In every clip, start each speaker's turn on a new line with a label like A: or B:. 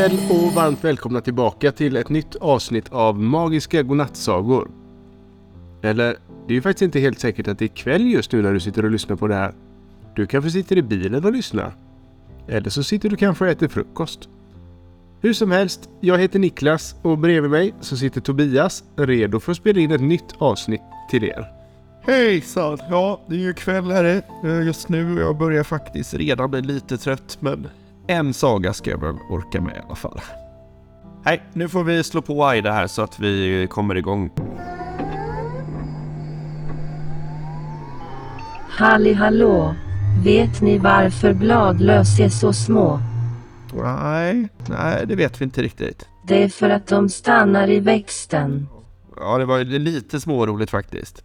A: kväll och varmt välkomna tillbaka till ett nytt avsnitt av Magiska godnattsagor. Eller, det är ju faktiskt inte helt säkert att det är kväll just nu när du sitter och lyssnar på det här. Du kanske sitter i bilen och lyssnar. Eller så sitter du kanske och äter frukost. Hur som helst, jag heter Niklas och bredvid mig så sitter Tobias redo för att spela in ett nytt avsnitt till er.
B: Hejsan! Ja, det är ju kväll här eh, just nu och jag börjar faktiskt redan bli lite trött men en saga ska jag väl orka med i alla fall. Nej, nu får vi slå på Aida här så att vi kommer igång.
C: Halli hallå! Vet ni varför bladlöss är så små?
B: Nej, nej det vet vi inte riktigt.
C: Det är för att de stannar i växten.
B: Ja, det var lite småroligt faktiskt.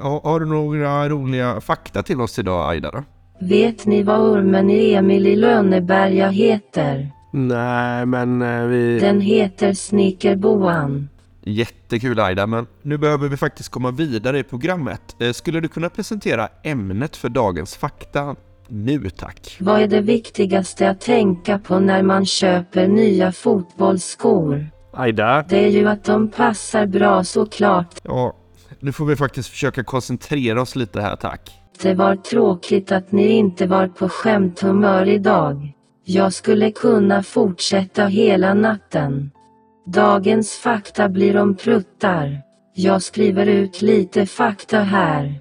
B: Har, har du några roliga fakta till oss idag Aida då?
C: Vet ni vad ormen i Emil i Lönneberga heter?
A: Nej, men eh, vi...
C: Den heter Snickerboan.
B: Jättekul Aida, men nu behöver vi faktiskt komma vidare i programmet. Eh, Skulle du kunna presentera ämnet för dagens fakta? Nu tack.
C: Vad är det viktigaste att tänka på när man köper nya fotbollsskor?
A: Aida,
C: Det är ju att de passar bra såklart.
B: Ja, nu får vi faktiskt försöka koncentrera oss lite här tack.
C: Det var tråkigt att ni inte var på skämthumör idag. Jag skulle kunna fortsätta hela natten. Dagens fakta blir om pruttar. Jag skriver ut lite fakta här.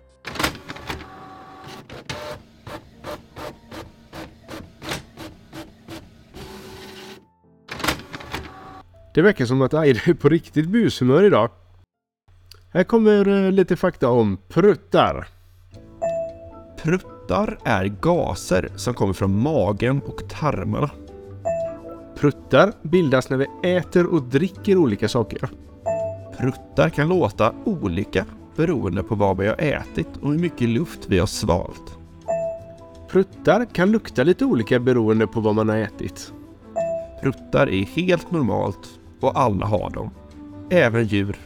A: det verkar som att Aida är på riktigt bushumör idag. Här kommer eh, lite fakta om pruttar.
B: Pruttar är gaser som kommer från magen och tarmarna.
A: Pruttar bildas när vi äter och dricker olika saker.
B: Pruttar kan låta olika beroende på vad vi har ätit och hur mycket luft vi har svalt.
A: Pruttar kan lukta lite olika beroende på vad man har ätit.
B: Pruttar är helt normalt och alla har dem. Även djur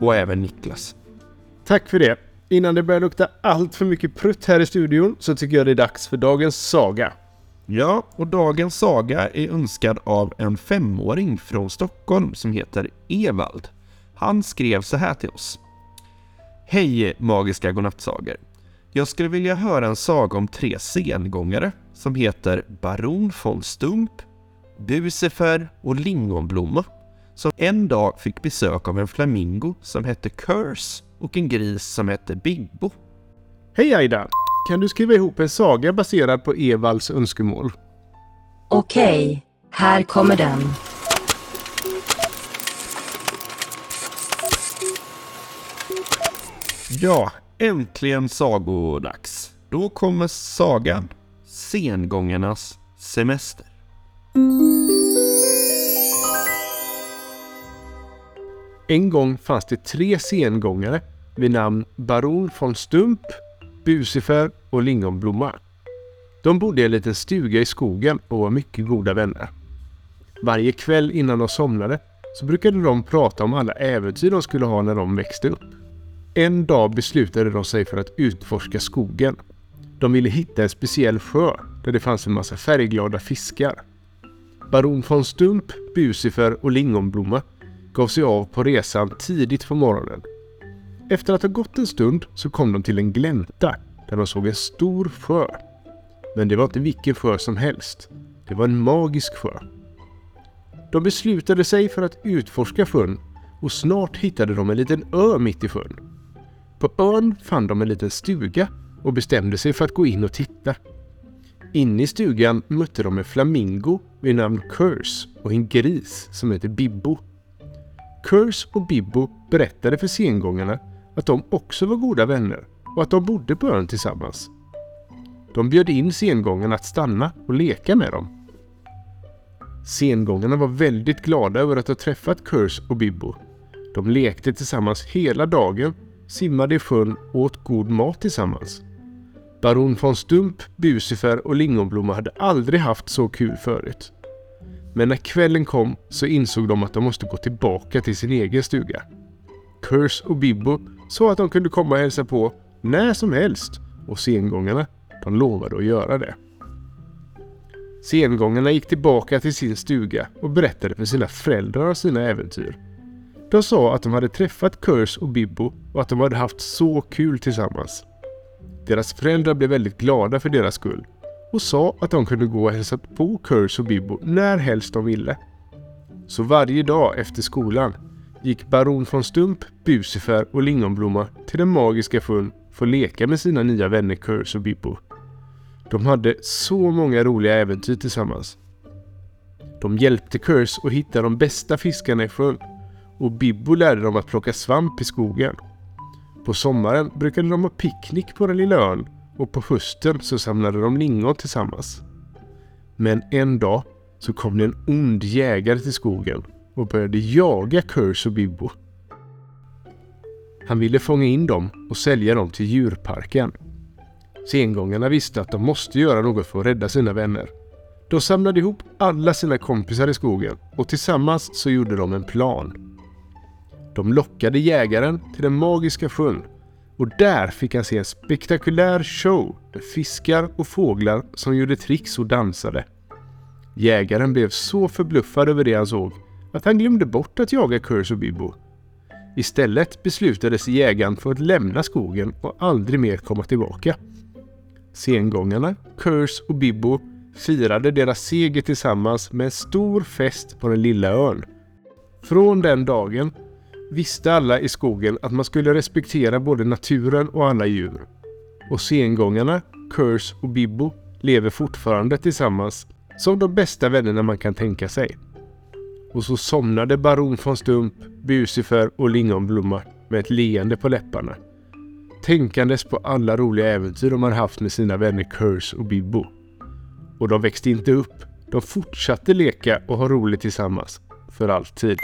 B: och även Niklas.
A: Tack för det. Innan det börjar lukta allt för mycket prutt här i studion så tycker jag det är dags för dagens saga.
B: Ja, och dagens saga är önskad av en femåring från Stockholm som heter Evald. Han skrev så här till oss. Hej magiska godnattsagor. Jag skulle vilja höra en saga om tre sengångare som heter Baron von Stump, Bucifer och Lingonblomma som en dag fick besök av en flamingo som hette Curse och en gris som hette Bibbo.
A: Hej Aida! Kan du skriva ihop en saga baserad på Evalds önskemål?
C: Okej, här kommer den.
B: Ja, äntligen sagodags. Då kommer sagan Sengångarnas semester.
A: En gång fanns det tre sengångare vid namn Baron von Stump, Bucifer och Lingonblomma. De bodde i en liten stuga i skogen och var mycket goda vänner. Varje kväll innan de somnade så brukade de prata om alla äventyr de skulle ha när de växte upp. En dag beslutade de sig för att utforska skogen. De ville hitta en speciell sjö där det fanns en massa färgglada fiskar. Baron von Stump, Bucifer och Lingonblomma gav sig av på resan tidigt på morgonen. Efter att ha gått en stund så kom de till en glänta där de såg en stor sjö. Men det var inte vilken sjö som helst. Det var en magisk sjö. De beslutade sig för att utforska sjön och snart hittade de en liten ö mitt i sjön. På ön fann de en liten stuga och bestämde sig för att gå in och titta. Inne i stugan mötte de en flamingo vid namn Curse och en gris som heter Bibbo. Curse och Bibbo berättade för sengångarna att de också var goda vänner och att de bodde på ön tillsammans. De bjöd in sengångarna att stanna och leka med dem. Sengångarna var väldigt glada över att ha träffat Curse och Bibbo. De lekte tillsammans hela dagen, simmade i sjön och åt god mat tillsammans. Baron von Stump, Bucifer och Lingonblomma hade aldrig haft så kul förut. Men när kvällen kom så insåg de att de måste gå tillbaka till sin egen stuga. Curse och Bibbo sa att de kunde komma och hälsa på när som helst och sengångarna, de lovade att göra det. Sengångarna gick tillbaka till sin stuga och berättade för sina föräldrar om sina äventyr. De sa att de hade träffat Curse och Bibbo och att de hade haft så kul tillsammans. Deras föräldrar blev väldigt glada för deras skull och sa att de kunde gå och hälsa på Curse och Bibbo när helst de ville. Så varje dag efter skolan gick baron von Stump, Bucifer och Lingonblomma till den magiska sjön för att leka med sina nya vänner Curse och Bibbo. De hade så många roliga äventyr tillsammans. De hjälpte Curse att hitta de bästa fiskarna i sjön och Bibbo lärde dem att plocka svamp i skogen. På sommaren brukade de ha picknick på den lilla ön och på hösten så samlade de lingon tillsammans. Men en dag så kom det en ond jägare till skogen och började jaga Curse och Bibbo. Han ville fånga in dem och sälja dem till djurparken. Sengångarna visste att de måste göra något för att rädda sina vänner. De samlade ihop alla sina kompisar i skogen och tillsammans så gjorde de en plan. De lockade jägaren till den magiska sjön och där fick han se en spektakulär show med fiskar och fåglar som gjorde tricks och dansade. Jägaren blev så förbluffad över det han såg att han glömde bort att jaga Curse och Bibbo. Istället beslutade sig jägaren för att lämna skogen och aldrig mer komma tillbaka. Sengångarna, Curse och Bibbo firade deras seger tillsammans med en stor fest på den lilla ön. Från den dagen visste alla i skogen att man skulle respektera både naturen och alla djur. Och sengångarna, Curse och Bibbo lever fortfarande tillsammans som de bästa vännerna man kan tänka sig. Och så somnade baron von Stump, Bucifer och Lingonblomma med ett leende på läpparna. Tänkandes på alla roliga äventyr de har haft med sina vänner Curse och Bibbo. Och de växte inte upp. De fortsatte leka och ha roligt tillsammans. För alltid.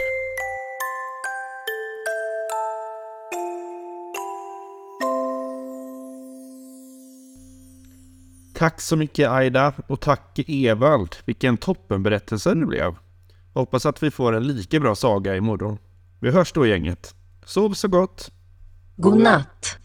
B: Tack så mycket Aida och tack Evald. Vilken toppenberättelse det blev. Hoppas att vi får en lika bra saga imorgon. Vi hörs då gänget. Sov så gott!
C: God natt.